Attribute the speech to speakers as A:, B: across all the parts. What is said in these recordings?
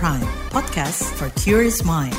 A: Prime, podcast for curious mind.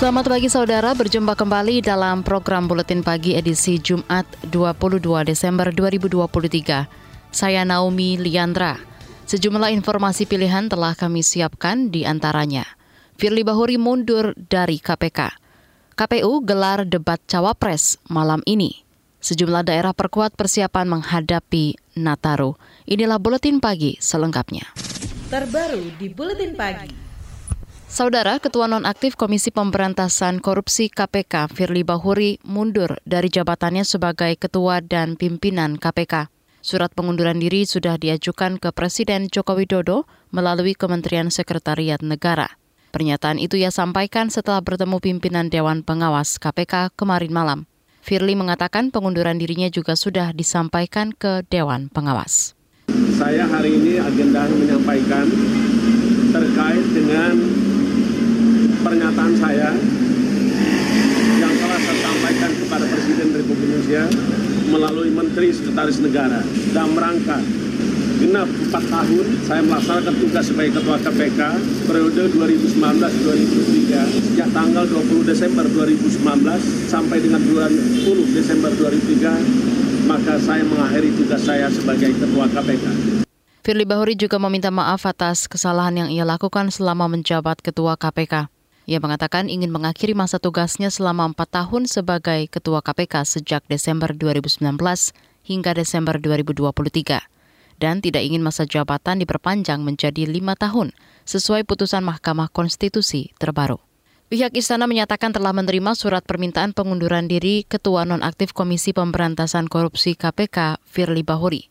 B: Selamat pagi saudara, berjumpa kembali dalam program Buletin Pagi edisi Jumat 22 Desember 2023. Saya Naomi Liandra. Sejumlah informasi pilihan telah kami siapkan di antaranya. Firly Bahuri mundur dari KPK. KPU gelar debat Cawapres malam ini. Sejumlah daerah perkuat persiapan menghadapi Nataru. Inilah Buletin Pagi selengkapnya.
A: Terbaru di Buletin Pagi.
B: Saudara Ketua Nonaktif Komisi Pemberantasan Korupsi KPK Firly Bahuri mundur dari jabatannya sebagai Ketua dan Pimpinan KPK. Surat pengunduran diri sudah diajukan ke Presiden Joko Widodo melalui Kementerian Sekretariat Negara. Pernyataan itu ia sampaikan setelah bertemu pimpinan Dewan Pengawas KPK kemarin malam. Firly mengatakan pengunduran dirinya juga sudah disampaikan ke Dewan Pengawas.
C: Saya hari ini agenda menyampaikan terkait dengan pernyataan saya yang telah saya sampaikan kepada Presiden Republik Indonesia melalui Menteri Sekretaris Negara dalam rangka genap 4 tahun saya melaksanakan tugas sebagai Ketua KPK periode 2019-2003 sejak tanggal 20 Desember 2019 sampai dengan 20 Desember 2003 maka saya mengakhiri tugas saya sebagai Ketua KPK.
B: Firly Bahuri juga meminta maaf atas kesalahan yang ia lakukan selama menjabat Ketua KPK. Ia mengatakan ingin mengakhiri masa tugasnya selama empat tahun sebagai Ketua KPK sejak Desember 2019 hingga Desember 2023 dan tidak ingin masa jabatan diperpanjang menjadi lima tahun sesuai putusan Mahkamah Konstitusi terbaru. Pihak istana menyatakan telah menerima surat permintaan pengunduran diri Ketua Nonaktif Komisi Pemberantasan Korupsi KPK Firly Bahuri.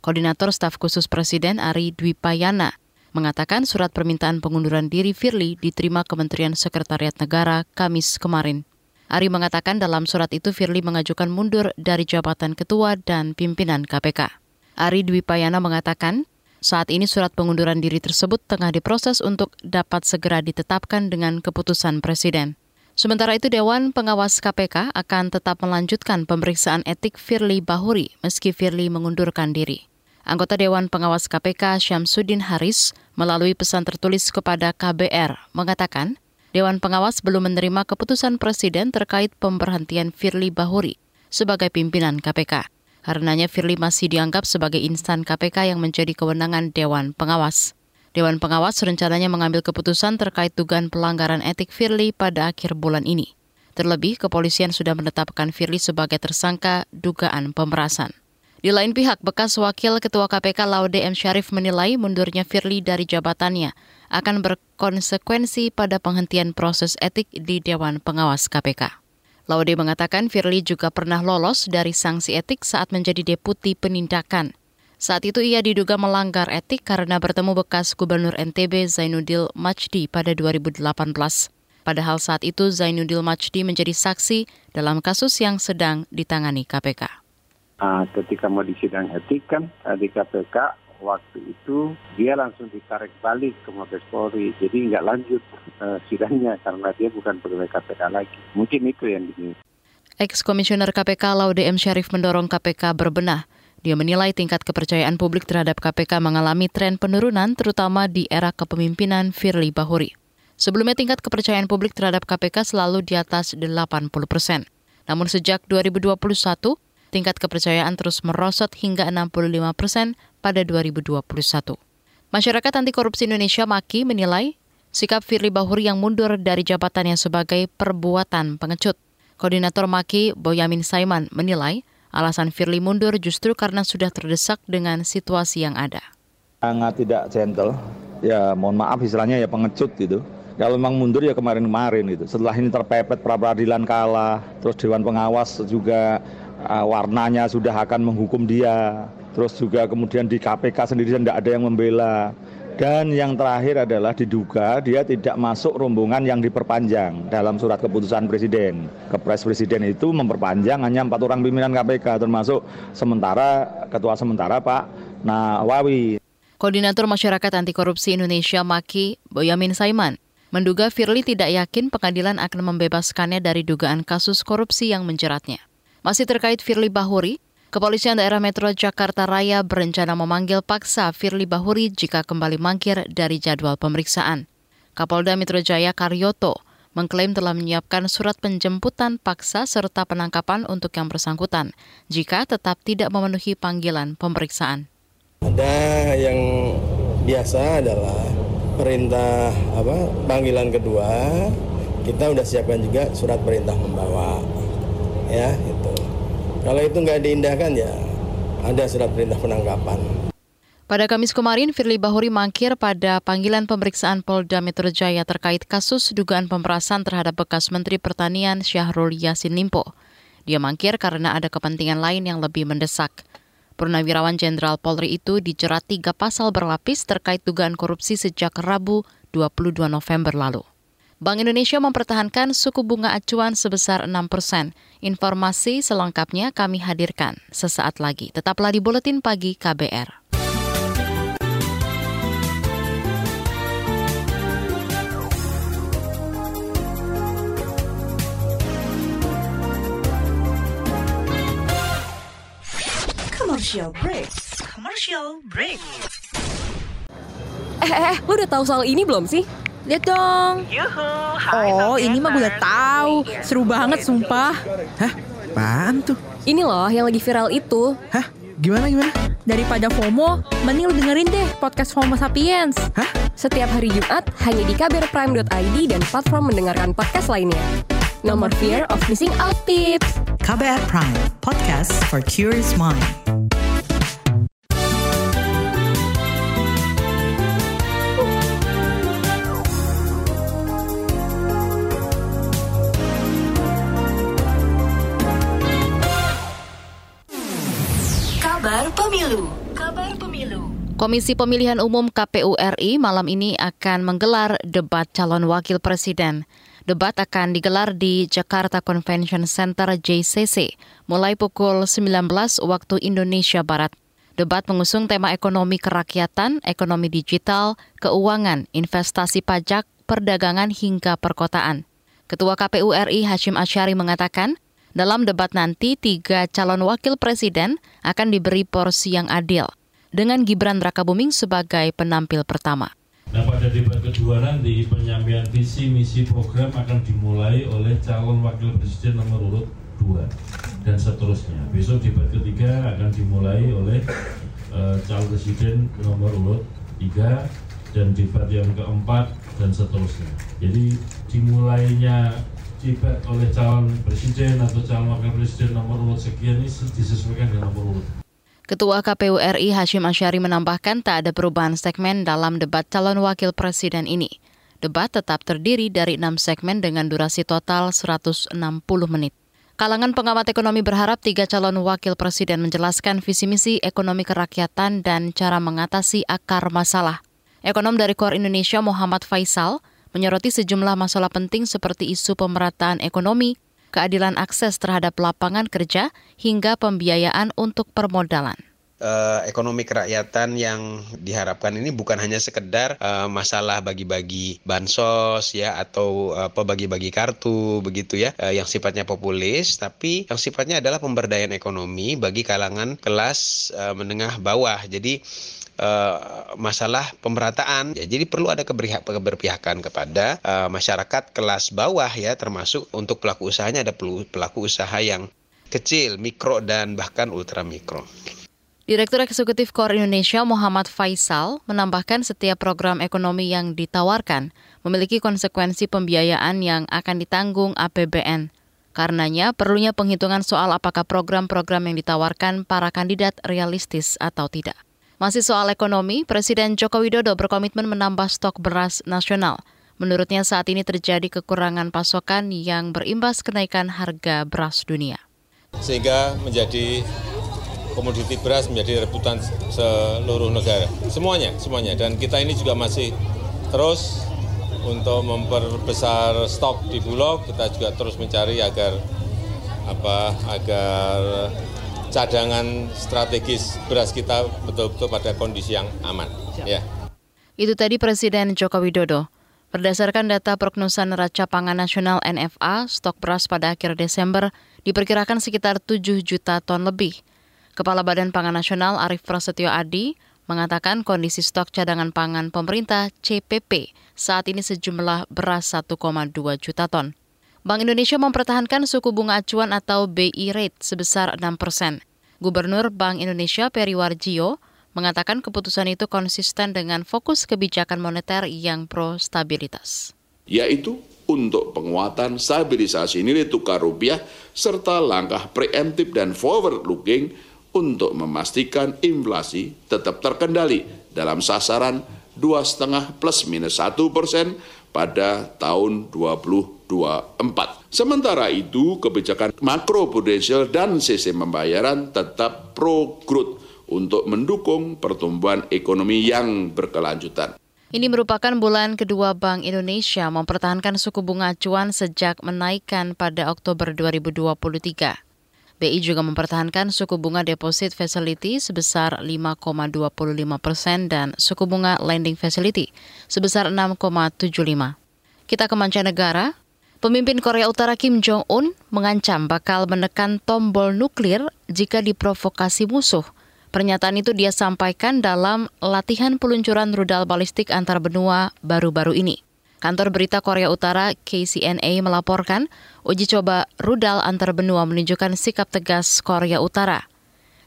B: Koordinator Staf Khusus Presiden Ari Dwi Payana mengatakan surat permintaan pengunduran diri Firly diterima Kementerian Sekretariat Negara Kamis kemarin. Ari mengatakan dalam surat itu Firly mengajukan mundur dari jabatan ketua dan pimpinan KPK. Ari Dwi Payana mengatakan, saat ini surat pengunduran diri tersebut tengah diproses untuk dapat segera ditetapkan dengan keputusan Presiden. Sementara itu Dewan Pengawas KPK akan tetap melanjutkan pemeriksaan etik Firly Bahuri meski Firly mengundurkan diri. Anggota Dewan Pengawas KPK Syamsuddin Haris melalui pesan tertulis kepada KBR mengatakan, Dewan Pengawas belum menerima keputusan Presiden terkait pemberhentian Firly Bahuri sebagai pimpinan KPK. Karenanya Firly masih dianggap sebagai insan KPK yang menjadi kewenangan Dewan Pengawas. Dewan Pengawas rencananya mengambil keputusan terkait dugaan pelanggaran etik Firly pada akhir bulan ini. Terlebih, kepolisian sudah menetapkan Firly sebagai tersangka dugaan pemerasan. Di lain pihak, bekas Wakil Ketua KPK Laude M. Syarif menilai mundurnya Firly dari jabatannya akan berkonsekuensi pada penghentian proses etik di Dewan Pengawas KPK. Laude mengatakan Firly juga pernah lolos dari sanksi etik saat menjadi deputi penindakan. Saat itu ia diduga melanggar etik karena bertemu bekas Gubernur NTB Zainuddin Majdi pada 2018. Padahal saat itu Zainuddin Majdi menjadi saksi dalam kasus yang sedang ditangani KPK.
D: Nah, ketika mau disidang etik kan di KPK waktu itu dia langsung ditarik balik ke Mabes Polri, jadi nggak lanjut uh, sidangnya karena dia bukan pegawai KPK lagi. Mungkin itu yang ini.
B: Ex-Komisioner KPK Laude M. Syarif mendorong KPK berbenah. Dia menilai tingkat kepercayaan publik terhadap KPK mengalami tren penurunan terutama di era kepemimpinan Firly Bahuri. Sebelumnya tingkat kepercayaan publik terhadap KPK selalu di atas 80 persen. Namun sejak 2021, tingkat kepercayaan terus merosot hingga 65 persen pada 2021. Masyarakat Anti Korupsi Indonesia Maki menilai sikap Firly Bahuri yang mundur dari jabatannya sebagai perbuatan pengecut. Koordinator Maki Boyamin Saiman menilai alasan Firly mundur justru karena sudah terdesak dengan situasi yang ada.
E: Sangat tidak gentle, ya mohon maaf istilahnya ya pengecut gitu. Kalau memang mundur ya kemarin-kemarin gitu. Setelah ini terpepet pra peradilan kalah, terus Dewan Pengawas juga uh, warnanya sudah akan menghukum dia. Terus juga kemudian di KPK sendiri tidak ada yang membela. Dan yang terakhir adalah diduga dia tidak masuk rombongan yang diperpanjang dalam surat keputusan Presiden. Kepres Presiden itu memperpanjang hanya empat orang pimpinan KPK termasuk sementara Ketua Sementara Pak Nawawi.
B: Koordinator Masyarakat Anti Korupsi Indonesia Maki Boyamin Saiman menduga Firly tidak yakin pengadilan akan membebaskannya dari dugaan kasus korupsi yang menjeratnya. Masih terkait Firly Bahuri, Kepolisian Daerah Metro Jakarta Raya berencana memanggil paksa Firly Bahuri jika kembali mangkir dari jadwal pemeriksaan. Kapolda Metro Jaya Karyoto mengklaim telah menyiapkan surat penjemputan paksa serta penangkapan untuk yang bersangkutan jika tetap tidak memenuhi panggilan pemeriksaan.
F: Ada yang biasa adalah perintah apa panggilan kedua kita udah siapkan juga surat perintah membawa ya kalau itu nggak diindahkan ya ada surat perintah penangkapan.
B: Pada Kamis kemarin, Firly Bahuri mangkir pada panggilan pemeriksaan Polda Metro Jaya terkait kasus dugaan pemerasan terhadap bekas Menteri Pertanian Syahrul Yassin Limpo. Dia mangkir karena ada kepentingan lain yang lebih mendesak. Purnawirawan Jenderal Polri itu dijerat tiga pasal berlapis terkait dugaan korupsi sejak Rabu 22 November lalu. Bank Indonesia mempertahankan suku bunga acuan sebesar 6 persen. Informasi selengkapnya kami hadirkan sesaat lagi. Tetaplah di Buletin Pagi KBR.
A: Commercial break. Commercial break.
G: Eh, eh, eh, lu udah tahu soal ini belum sih?
H: Lihat dong. Oh, ini mah gue udah tahu. Seru banget, sumpah.
I: Hah? Apaan tuh?
G: Ini loh yang lagi viral itu.
I: Hah? Gimana gimana?
H: Daripada FOMO, mending lu dengerin deh podcast FOMO Sapiens.
I: Hah?
G: Setiap hari Jumat hanya di kbrprime.id dan platform mendengarkan podcast lainnya. Nomor fear of missing out tips.
A: KBR Prime, podcast for curious mind.
B: Komisi Pemilihan Umum KPU RI malam ini akan menggelar debat calon wakil presiden. Debat akan digelar di Jakarta Convention Center JCC mulai pukul 19 waktu Indonesia Barat. Debat mengusung tema ekonomi kerakyatan, ekonomi digital, keuangan, investasi pajak, perdagangan hingga perkotaan. Ketua KPU RI Hashim Asyari mengatakan, dalam debat nanti, tiga calon wakil presiden akan diberi porsi yang adil, dengan Gibran Buming sebagai penampil pertama.
J: Nah pada debat kedua nanti penyampaian visi misi program akan dimulai oleh calon wakil presiden nomor urut 2 dan seterusnya. Besok debat ketiga akan dimulai oleh uh, calon presiden nomor urut 3 dan debat yang keempat dan seterusnya. Jadi dimulainya debat oleh calon presiden atau calon wakil presiden nomor urut sekian ini disesuaikan dengan nomor urut.
B: Ketua KPU RI Hashim Asyari menambahkan tak ada perubahan segmen dalam debat calon wakil presiden ini. Debat tetap terdiri dari enam segmen dengan durasi total 160 menit. Kalangan pengamat ekonomi berharap tiga calon wakil presiden menjelaskan visi misi ekonomi kerakyatan dan cara mengatasi akar masalah. Ekonom dari Kor Indonesia Muhammad Faisal menyoroti sejumlah masalah penting seperti isu pemerataan ekonomi, keadilan akses terhadap lapangan kerja, hingga pembiayaan untuk permodalan
K: uh, ekonomi kerakyatan yang diharapkan ini bukan hanya sekedar uh, masalah bagi-bagi bansos ya atau apa bagi-bagi kartu begitu ya uh, yang sifatnya populis tapi yang sifatnya adalah pemberdayaan ekonomi bagi kalangan kelas menengah bawah. Jadi Uh, masalah pemerataan. Ya, jadi perlu ada keberpihakan kepada uh, masyarakat kelas bawah ya, termasuk untuk pelaku usahanya ada pelaku usaha yang kecil, mikro dan bahkan ultra mikro.
B: Direktur Eksekutif Kor Indonesia Muhammad Faisal menambahkan setiap program ekonomi yang ditawarkan memiliki konsekuensi pembiayaan yang akan ditanggung APBN. Karenanya, perlunya penghitungan soal apakah program-program yang ditawarkan para kandidat realistis atau tidak. Masih soal ekonomi, Presiden Joko Widodo berkomitmen menambah stok beras nasional. Menurutnya saat ini terjadi kekurangan pasokan yang berimbas kenaikan harga beras dunia.
L: Sehingga menjadi komoditi beras menjadi rebutan seluruh negara. Semuanya, semuanya. Dan kita ini juga masih terus untuk memperbesar stok di Bulog, kita juga terus mencari agar apa agar cadangan strategis beras kita betul-betul pada kondisi yang aman. Ya.
B: Itu tadi Presiden Joko Widodo. Berdasarkan data prognosa neraca pangan nasional NFA, stok beras pada akhir Desember diperkirakan sekitar 7 juta ton lebih. Kepala Badan Pangan Nasional Arief Prasetyo Adi mengatakan kondisi stok cadangan pangan pemerintah CPP saat ini sejumlah beras 1,2 juta ton. Bank Indonesia mempertahankan suku bunga acuan atau BI rate sebesar 6 persen. Gubernur Bank Indonesia Peri Warjio mengatakan keputusan itu konsisten dengan fokus kebijakan moneter yang pro stabilitas.
M: Yaitu untuk penguatan stabilisasi nilai tukar rupiah serta langkah preemptif dan forward looking untuk memastikan inflasi tetap terkendali dalam sasaran 2,5 plus minus 1 persen pada tahun 2024. Sementara itu, kebijakan makro prudensial dan sistem pembayaran tetap pro growth untuk mendukung pertumbuhan ekonomi yang berkelanjutan.
B: Ini merupakan bulan kedua Bank Indonesia mempertahankan suku bunga acuan sejak menaikkan pada Oktober 2023. BI juga mempertahankan suku bunga deposit facility sebesar 5,25 persen dan suku bunga lending facility sebesar 6,75. Kita ke mancanegara, Pemimpin Korea Utara Kim Jong-un mengancam bakal menekan tombol nuklir jika diprovokasi musuh – Pernyataan itu dia sampaikan dalam latihan peluncuran rudal balistik antar benua baru-baru ini. Kantor berita Korea Utara KCNA melaporkan uji coba rudal antar benua menunjukkan sikap tegas Korea Utara.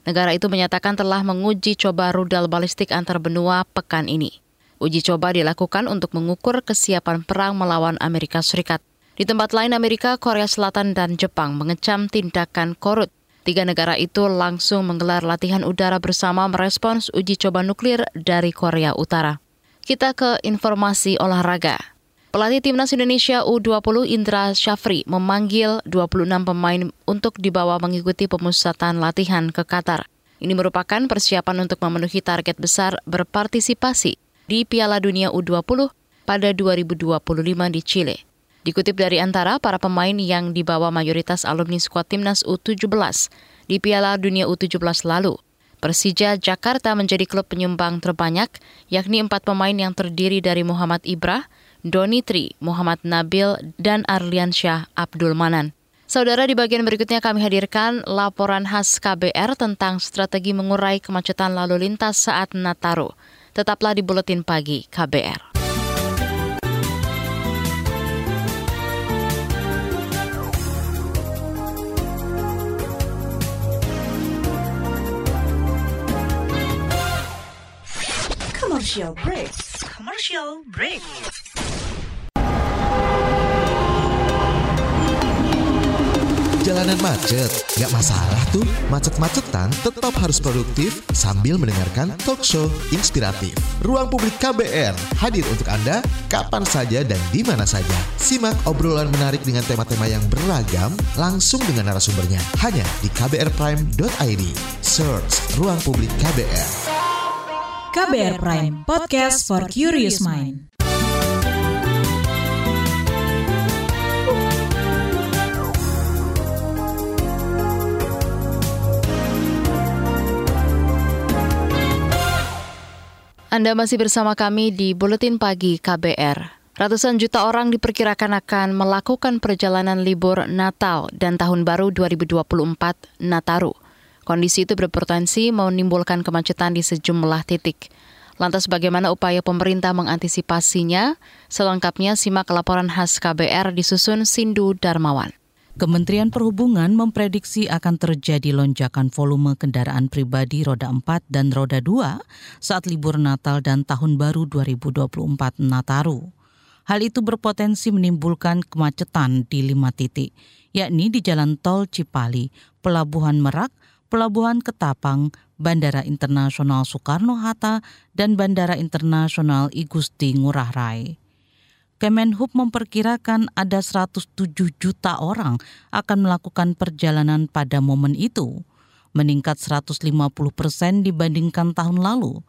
B: Negara itu menyatakan telah menguji coba rudal balistik antar benua pekan ini. Uji coba dilakukan untuk mengukur kesiapan perang melawan Amerika Serikat. Di tempat lain Amerika, Korea Selatan dan Jepang mengecam tindakan korut Tiga negara itu langsung menggelar latihan udara bersama merespons uji coba nuklir dari Korea Utara. Kita ke informasi olahraga. Pelatih Timnas Indonesia U20 Indra Syafri memanggil 26 pemain untuk dibawa mengikuti pemusatan latihan ke Qatar. Ini merupakan persiapan untuk memenuhi target besar berpartisipasi di Piala Dunia U20 pada 2025 di Chile. Dikutip dari antara para pemain yang dibawa mayoritas alumni skuad timnas U17 di Piala Dunia U17 lalu. Persija Jakarta menjadi klub penyumbang terbanyak, yakni empat pemain yang terdiri dari Muhammad Ibrah, Doni Tri, Muhammad Nabil, dan Arlian Syah Abdul Manan. Saudara, di bagian berikutnya kami hadirkan laporan khas KBR tentang strategi mengurai kemacetan lalu lintas saat Nataru. Tetaplah di Buletin Pagi KBR.
A: Commercial break. Commercial break.
N: Jalanan macet, gak masalah tuh. Macet-macetan tetap harus produktif sambil mendengarkan talk show inspiratif. Ruang Publik KBR hadir untuk Anda kapan saja dan di mana saja. Simak obrolan menarik dengan tema-tema yang beragam langsung dengan narasumbernya hanya di kbrprime.id. Search Ruang Publik KBR.
A: KBR Prime, podcast for curious mind.
B: Anda masih bersama kami di Buletin Pagi KBR. Ratusan juta orang diperkirakan akan melakukan perjalanan libur Natal dan Tahun Baru 2024 Nataru Kondisi itu berpotensi menimbulkan kemacetan di sejumlah titik. Lantas bagaimana upaya pemerintah mengantisipasinya? Selengkapnya simak laporan khas KBR disusun Sindu Darmawan.
O: Kementerian Perhubungan memprediksi akan terjadi lonjakan volume kendaraan pribadi roda 4 dan roda 2 saat libur Natal dan Tahun Baru 2024 Nataru. Hal itu berpotensi menimbulkan kemacetan di lima titik, yakni di Jalan Tol Cipali, Pelabuhan Merak, Pelabuhan Ketapang, Bandara Internasional Soekarno-Hatta, dan Bandara Internasional Igusti Ngurah Rai. Kemenhub memperkirakan ada 107 juta orang akan melakukan perjalanan pada momen itu. meningkat 150 persen dibandingkan tahun lalu.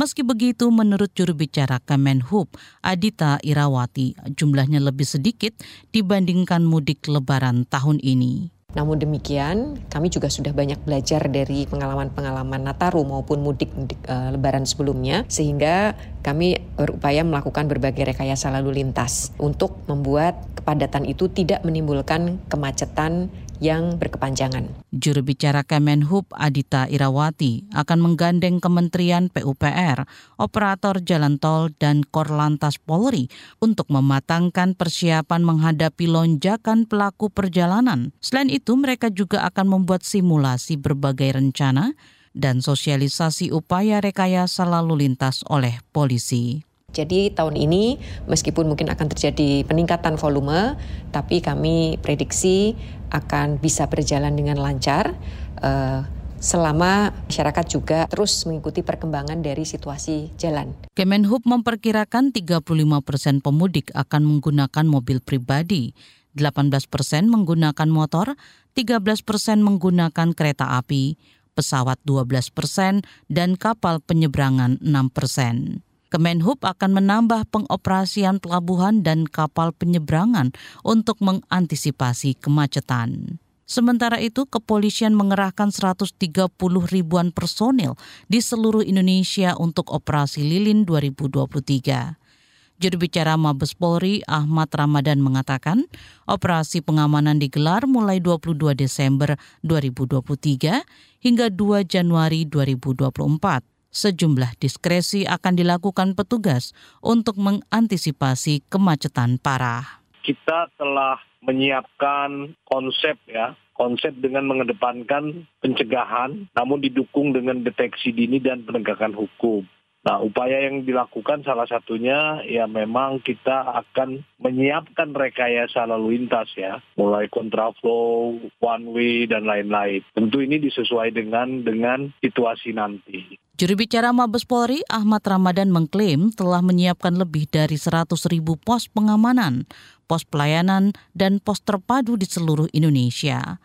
O: Meski begitu, menurut juru bicara Kemenhub, Adita Irawati, jumlahnya lebih sedikit dibandingkan mudik lebaran tahun ini.
P: Namun demikian, kami juga sudah banyak belajar dari pengalaman-pengalaman Nataru maupun mudik, uh, lebaran sebelumnya, sehingga kami berupaya melakukan berbagai rekayasa lalu lintas untuk membuat kepadatan itu tidak menimbulkan kemacetan yang berkepanjangan.
O: Juru bicara Kemenhub Adita Irawati akan menggandeng Kementerian PUPR, operator jalan tol dan Korlantas Polri untuk mematangkan persiapan menghadapi lonjakan pelaku perjalanan. Selain itu, mereka juga akan membuat simulasi berbagai rencana dan sosialisasi upaya rekayasa lalu lintas oleh polisi.
P: Jadi tahun ini meskipun mungkin akan terjadi peningkatan volume, tapi kami prediksi akan bisa berjalan dengan lancar. Uh, selama masyarakat juga terus mengikuti perkembangan dari situasi jalan.
O: Kemenhub memperkirakan 35 persen pemudik akan menggunakan mobil pribadi, 18 persen menggunakan motor, 13 persen menggunakan kereta api, pesawat 12 persen, dan kapal penyeberangan 6 persen. Kemenhub akan menambah pengoperasian pelabuhan dan kapal penyeberangan untuk mengantisipasi kemacetan. Sementara itu, kepolisian mengerahkan 130 ribuan personil di seluruh Indonesia untuk operasi Lilin 2023. Juru bicara Mabes Polri Ahmad Ramadan mengatakan, operasi pengamanan digelar mulai 22 Desember 2023 hingga 2 Januari 2024 sejumlah diskresi akan dilakukan petugas untuk mengantisipasi kemacetan parah.
Q: Kita telah menyiapkan konsep ya, konsep dengan mengedepankan pencegahan namun didukung dengan deteksi dini dan penegakan hukum. Nah, upaya yang dilakukan salah satunya ya memang kita akan menyiapkan rekayasa lalu lintas ya, mulai kontraflow, one way dan lain-lain. Tentu ini disesuaikan dengan dengan situasi nanti.
O: Juru bicara Mabes Polri Ahmad Ramadan mengklaim telah menyiapkan lebih dari 100 ribu pos pengamanan, pos pelayanan, dan pos terpadu di seluruh Indonesia.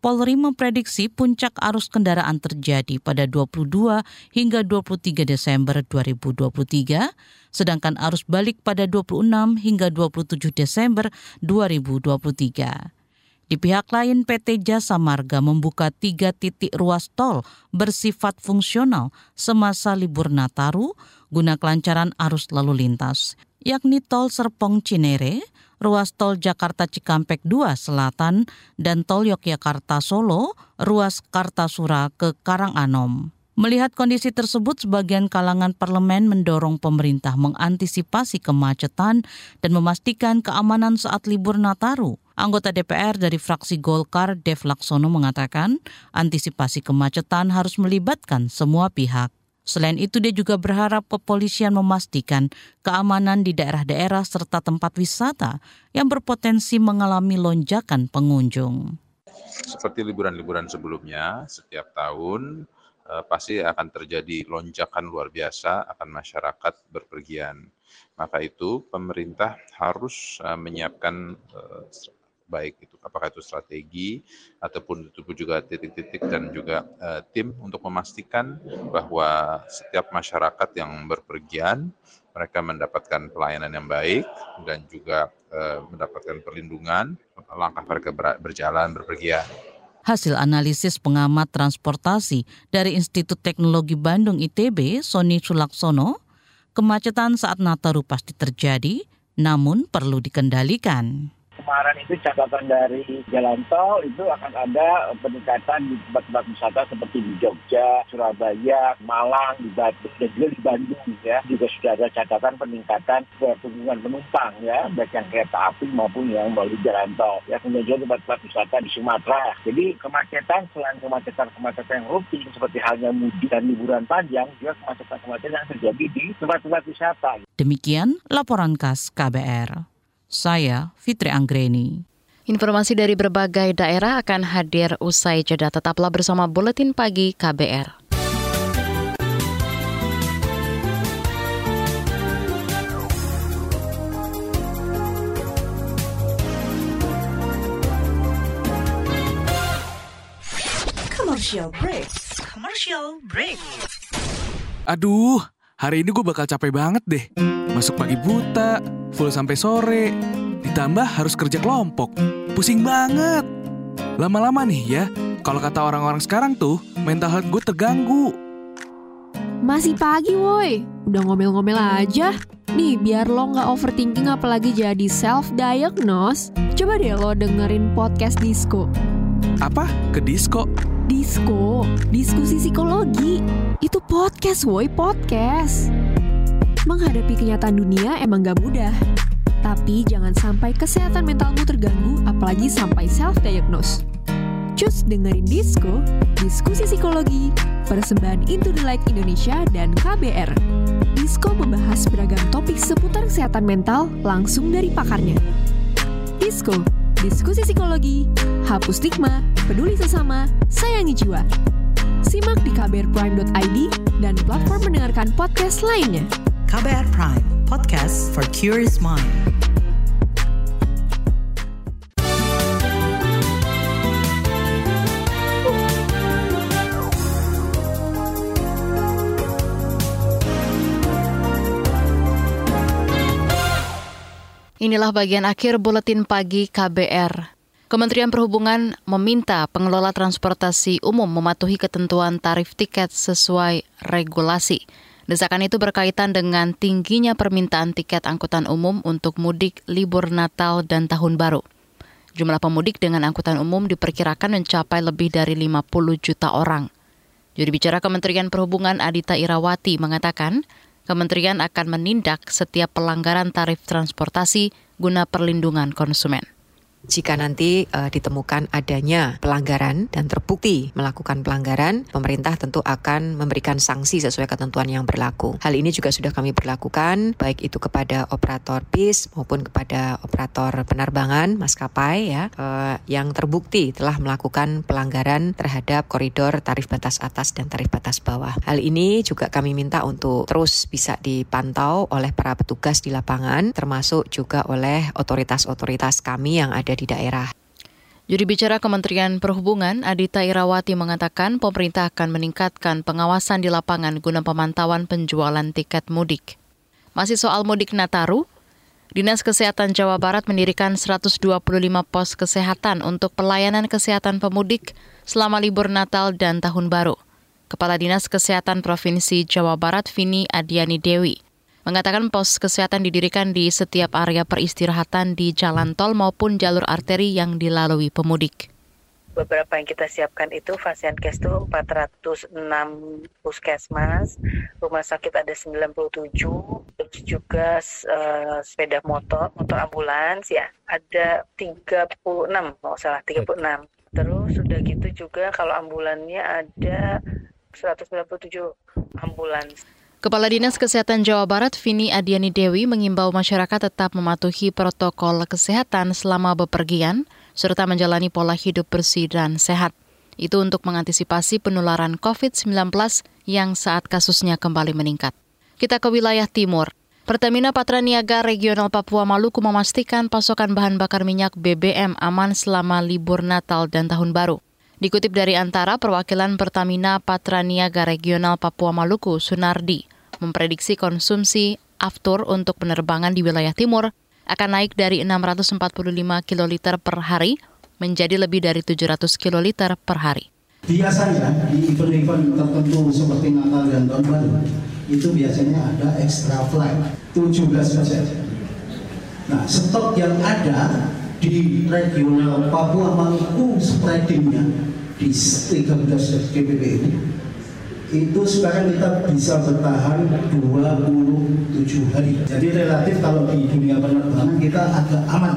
O: Polri memprediksi puncak arus kendaraan terjadi pada 22 hingga 23 Desember 2023, sedangkan arus balik pada 26 hingga 27 Desember 2023. Di pihak lain, PT Jasa Marga membuka tiga titik ruas tol bersifat fungsional semasa libur Nataru guna kelancaran arus lalu lintas, yakni tol Serpong Cinere, ruas tol Jakarta Cikampek 2 Selatan dan tol Yogyakarta Solo, ruas Kartasura ke Karanganom. Melihat kondisi tersebut, sebagian kalangan parlemen mendorong pemerintah mengantisipasi kemacetan dan memastikan keamanan saat libur Nataru. Anggota DPR dari fraksi Golkar, Dev Laksono mengatakan, antisipasi kemacetan harus melibatkan semua pihak. Selain itu, dia juga berharap kepolisian memastikan keamanan di daerah-daerah serta tempat wisata yang berpotensi mengalami lonjakan pengunjung.
R: Seperti liburan-liburan sebelumnya, setiap tahun eh, pasti akan terjadi lonjakan luar biasa akan masyarakat berpergian. Maka itu pemerintah harus eh, menyiapkan eh, baik itu apakah itu strategi ataupun itu juga titik-titik dan juga uh, tim untuk memastikan bahwa setiap masyarakat yang berpergian mereka mendapatkan pelayanan yang baik dan juga uh, mendapatkan perlindungan langkah mereka berjalan berpergian.
O: Hasil analisis pengamat transportasi dari Institut Teknologi Bandung ITB, Sony Sulaksono, kemacetan saat Nataru pasti terjadi, namun perlu dikendalikan
S: kemarin itu catatan dari jalan tol itu akan ada peningkatan di tempat-tempat wisata seperti di Jogja, Surabaya, Malang, di Batu, dan juga di Bandung ya. Juga sudah ada catatan peningkatan pertumbuhan penumpang ya, baik yang kereta api maupun yang melalui jalan tol. Ya, kemudian juga tempat-tempat wisata di Sumatera. Jadi kemacetan selain kemacetan-kemacetan yang rutin seperti halnya mudik dan liburan panjang, juga kemacetan-kemacetan yang terjadi di tempat-tempat wisata.
O: Demikian laporan khas KBR. Saya Fitri Anggreni.
B: Informasi dari berbagai daerah akan hadir usai jeda. Tetaplah bersama Buletin Pagi KBR.
T: Commercial break. Commercial break.
I: Aduh, hari ini gue bakal capek banget deh. Masuk pagi buta, full sampai sore. Ditambah harus kerja kelompok. Pusing banget. Lama-lama nih ya, kalau kata orang-orang sekarang tuh, mental health gue terganggu.
U: Masih pagi woi, udah ngomel-ngomel aja. Nih, biar lo nggak overthinking apalagi jadi self-diagnose, coba deh lo dengerin podcast Disco.
I: Apa? Ke disco?
U: Disco, diskusi psikologi. Itu podcast woi, podcast. Menghadapi kenyataan dunia emang gak mudah. Tapi jangan sampai kesehatan mentalmu terganggu, apalagi sampai self-diagnose. Cus dengerin Disco, diskusi psikologi, persembahan Into the Light Indonesia dan KBR. Disco membahas beragam topik seputar kesehatan mental langsung dari pakarnya. Disco, diskusi psikologi, hapus stigma, peduli sesama, sayangi jiwa. Simak di kbrprime.id dan platform mendengarkan podcast lainnya.
A: KBR Prime, podcast for curious mind.
B: Inilah bagian akhir buletin pagi KBR. Kementerian Perhubungan meminta pengelola transportasi umum mematuhi ketentuan tarif tiket sesuai regulasi. Desakan itu berkaitan dengan tingginya permintaan tiket angkutan umum untuk mudik libur Natal dan Tahun Baru. Jumlah pemudik dengan angkutan umum diperkirakan mencapai lebih dari 50 juta orang. Juru bicara Kementerian Perhubungan Adita Irawati mengatakan, Kementerian akan menindak setiap pelanggaran tarif transportasi guna perlindungan konsumen.
P: Jika nanti uh, ditemukan adanya pelanggaran dan terbukti melakukan pelanggaran, pemerintah tentu akan memberikan sanksi sesuai ketentuan yang berlaku. Hal ini juga sudah kami berlakukan baik itu kepada operator bis maupun kepada operator penerbangan maskapai ya uh, yang terbukti telah melakukan pelanggaran terhadap koridor tarif batas atas dan tarif batas bawah. Hal ini juga kami minta untuk terus bisa dipantau oleh para petugas di lapangan termasuk juga oleh otoritas-otoritas kami yang ada di daerah.
B: Juri bicara Kementerian Perhubungan Adita Irawati mengatakan pemerintah akan meningkatkan pengawasan di lapangan guna pemantauan penjualan tiket mudik. Masih soal mudik Nataru, Dinas Kesehatan Jawa Barat mendirikan 125 pos kesehatan untuk pelayanan kesehatan pemudik selama libur Natal dan Tahun Baru. Kepala Dinas Kesehatan Provinsi Jawa Barat Vini Adiani Dewi mengatakan pos kesehatan didirikan di setiap area peristirahatan di jalan tol maupun jalur arteri yang dilalui pemudik.
V: Beberapa yang kita siapkan itu Fasiankes itu 406 puskesmas, rumah sakit ada 97, terus juga uh, sepeda motor, motor ambulans ya, ada 36, mau salah 36. Terus sudah gitu juga kalau ambulannya ada 197 ambulans.
B: Kepala Dinas Kesehatan Jawa Barat Vini Adiani Dewi mengimbau masyarakat tetap mematuhi protokol kesehatan selama bepergian serta menjalani pola hidup bersih dan sehat. Itu untuk mengantisipasi penularan COVID-19 yang saat kasusnya kembali meningkat. Kita ke wilayah timur. Pertamina Patraniaga Regional Papua Maluku memastikan pasokan bahan bakar minyak BBM aman selama libur Natal dan Tahun Baru. Dikutip dari antara perwakilan Pertamina Patraniaga Regional Papua Maluku, Sunardi, memprediksi konsumsi aftur untuk penerbangan di wilayah timur akan naik dari 645 kiloliter per hari menjadi lebih dari 700 kiloliter per hari.
W: Biasanya di event-event tertentu seperti Natal dan Tahun Baru itu biasanya ada extra flight 17 persen. Nah, stok yang ada di regional Papua Maluku spreadingnya di 13 GPP ini itu sekarang kita bisa bertahan 27 hari. Jadi relatif kalau di dunia penerbangan kita agak aman.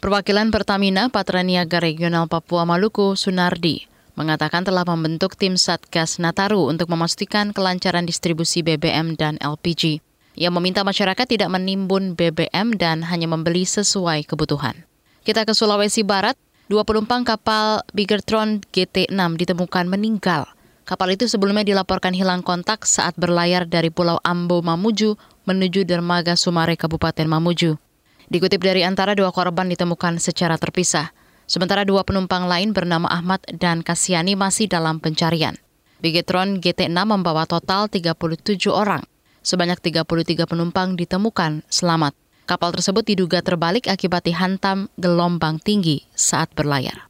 B: Perwakilan Pertamina Patraniaga Regional Papua Maluku, Sunardi, mengatakan telah membentuk tim Satgas Nataru untuk memastikan kelancaran distribusi BBM dan LPG. Ia meminta masyarakat tidak menimbun BBM dan hanya membeli sesuai kebutuhan. Kita ke Sulawesi Barat, dua penumpang kapal Bigertron GT6 ditemukan meninggal Kapal itu sebelumnya dilaporkan hilang kontak saat berlayar dari Pulau Ambo Mamuju menuju dermaga Sumare Kabupaten Mamuju. Dikutip dari antara dua korban ditemukan secara terpisah. Sementara dua penumpang lain bernama Ahmad dan Kasiani masih dalam pencarian. Bigetron GT6 membawa total 37 orang. Sebanyak 33 penumpang ditemukan selamat. Kapal tersebut diduga terbalik akibat dihantam gelombang tinggi saat berlayar.